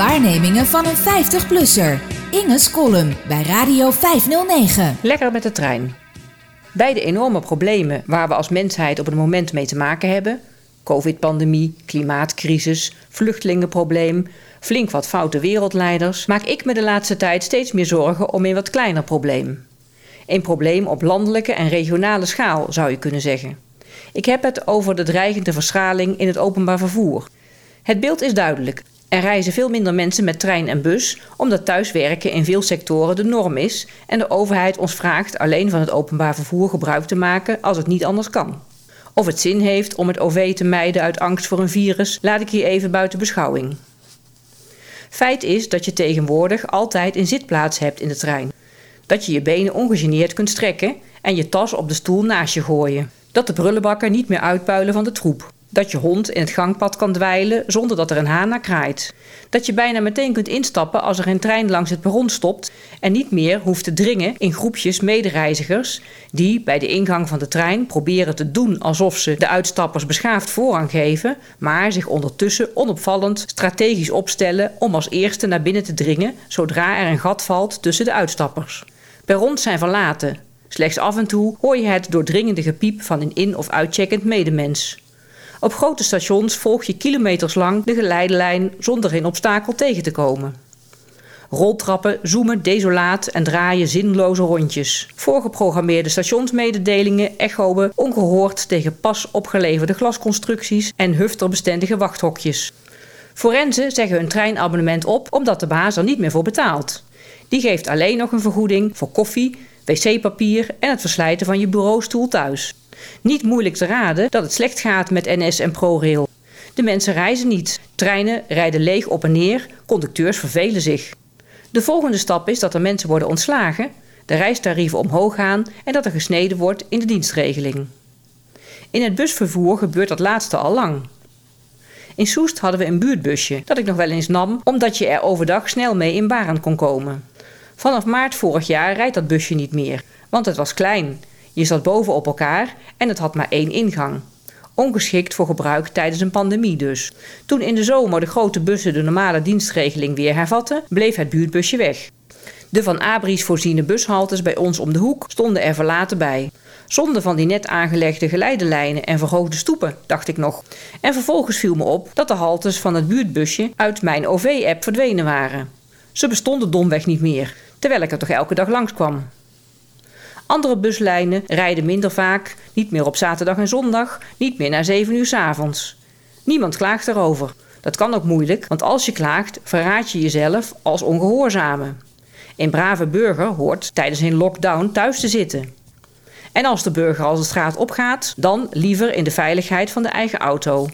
Waarnemingen van een 50-plusser. Inge's column bij Radio 509. Lekker met de trein. Bij de enorme problemen waar we als mensheid op het moment mee te maken hebben... covid-pandemie, klimaatcrisis, vluchtelingenprobleem... flink wat foute wereldleiders... maak ik me de laatste tijd steeds meer zorgen om een wat kleiner probleem. Een probleem op landelijke en regionale schaal, zou je kunnen zeggen. Ik heb het over de dreigende verschaling in het openbaar vervoer. Het beeld is duidelijk. Er reizen veel minder mensen met trein en bus, omdat thuiswerken in veel sectoren de norm is en de overheid ons vraagt alleen van het openbaar vervoer gebruik te maken als het niet anders kan. Of het zin heeft om het OV te mijden uit angst voor een virus, laat ik hier even buiten beschouwing. Feit is dat je tegenwoordig altijd een zitplaats hebt in de trein. Dat je je benen ongegeneerd kunt strekken en je tas op de stoel naast je gooien. Dat de prullenbakken niet meer uitpuilen van de troep. Dat je hond in het gangpad kan dweilen zonder dat er een haan naar kraait. Dat je bijna meteen kunt instappen als er een trein langs het perron stopt en niet meer hoeft te dringen in groepjes medereizigers die bij de ingang van de trein proberen te doen alsof ze de uitstappers beschaafd voorrang geven, maar zich ondertussen onopvallend strategisch opstellen om als eerste naar binnen te dringen zodra er een gat valt tussen de uitstappers. Perrons zijn verlaten. Slechts af en toe hoor je het doordringende gepiep van een in- of uitcheckend medemens. Op grote stations volg je kilometers lang de geleidelijn zonder een obstakel tegen te komen. Roltrappen zoomen desolaat en draaien zinloze rondjes. Voorgeprogrammeerde stationsmededelingen echoen ongehoord tegen pas opgeleverde glasconstructies en hufterbestendige wachthokjes. Forensen zeggen hun treinabonnement op omdat de baas er niet meer voor betaalt. Die geeft alleen nog een vergoeding voor koffie, wc-papier en het verslijten van je bureaustoel thuis. Niet moeilijk te raden dat het slecht gaat met NS en ProRail. De mensen reizen niet. Treinen rijden leeg op en neer. Conducteurs vervelen zich. De volgende stap is dat er mensen worden ontslagen, de reistarieven omhoog gaan en dat er gesneden wordt in de dienstregeling. In het busvervoer gebeurt dat laatste al lang. In Soest hadden we een buurtbusje dat ik nog wel eens nam omdat je er overdag snel mee in Baren kon komen. Vanaf maart vorig jaar rijdt dat busje niet meer, want het was klein. Je zat boven op elkaar en het had maar één ingang. Ongeschikt voor gebruik tijdens een pandemie dus. Toen in de zomer de grote bussen de normale dienstregeling weer hervatten, bleef het buurtbusje weg. De van Abris voorziene bushaltes bij ons om de hoek stonden er verlaten bij. Zonder van die net aangelegde geleidelijnen en verhoogde stoepen, dacht ik nog. En vervolgens viel me op dat de haltes van het buurtbusje uit mijn OV-app verdwenen waren. Ze bestonden domweg niet meer, terwijl ik er toch elke dag langskwam. Andere buslijnen rijden minder vaak, niet meer op zaterdag en zondag, niet meer na 7 uur s avonds. Niemand klaagt erover. Dat kan ook moeilijk, want als je klaagt, verraad je jezelf als ongehoorzame. Een brave burger hoort tijdens een lockdown thuis te zitten. En als de burger als de straat opgaat, dan liever in de veiligheid van de eigen auto.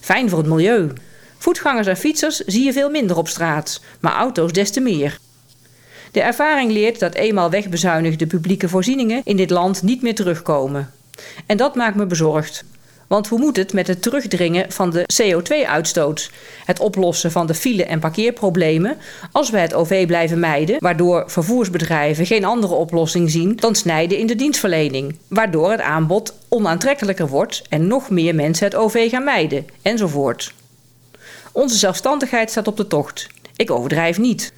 Fijn voor het milieu. Voetgangers en fietsers zie je veel minder op straat, maar auto's des te meer. De ervaring leert dat eenmaal wegbezuinigde publieke voorzieningen in dit land niet meer terugkomen. En dat maakt me bezorgd. Want hoe moet het met het terugdringen van de CO2-uitstoot, het oplossen van de file- en parkeerproblemen, als we het OV blijven mijden, waardoor vervoersbedrijven geen andere oplossing zien dan snijden in de dienstverlening, waardoor het aanbod onaantrekkelijker wordt en nog meer mensen het OV gaan mijden, enzovoort. Onze zelfstandigheid staat op de tocht. Ik overdrijf niet.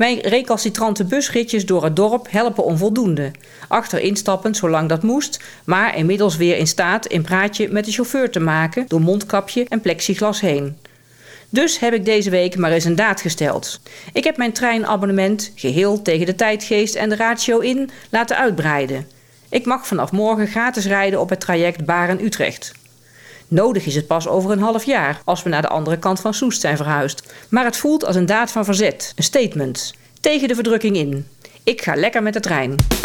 Mijn recalcitrante busritjes door het dorp helpen onvoldoende. Achter instappend zolang dat moest, maar inmiddels weer in staat een praatje met de chauffeur te maken door mondkapje en plexiglas heen. Dus heb ik deze week maar eens een daad gesteld. Ik heb mijn treinabonnement, geheel tegen de tijdgeest en de ratio in, laten uitbreiden. Ik mag vanaf morgen gratis rijden op het traject Baren-Utrecht. Nodig is het pas over een half jaar, als we naar de andere kant van Soest zijn verhuisd. Maar het voelt als een daad van verzet, een statement. Tegen de verdrukking in. Ik ga lekker met de trein.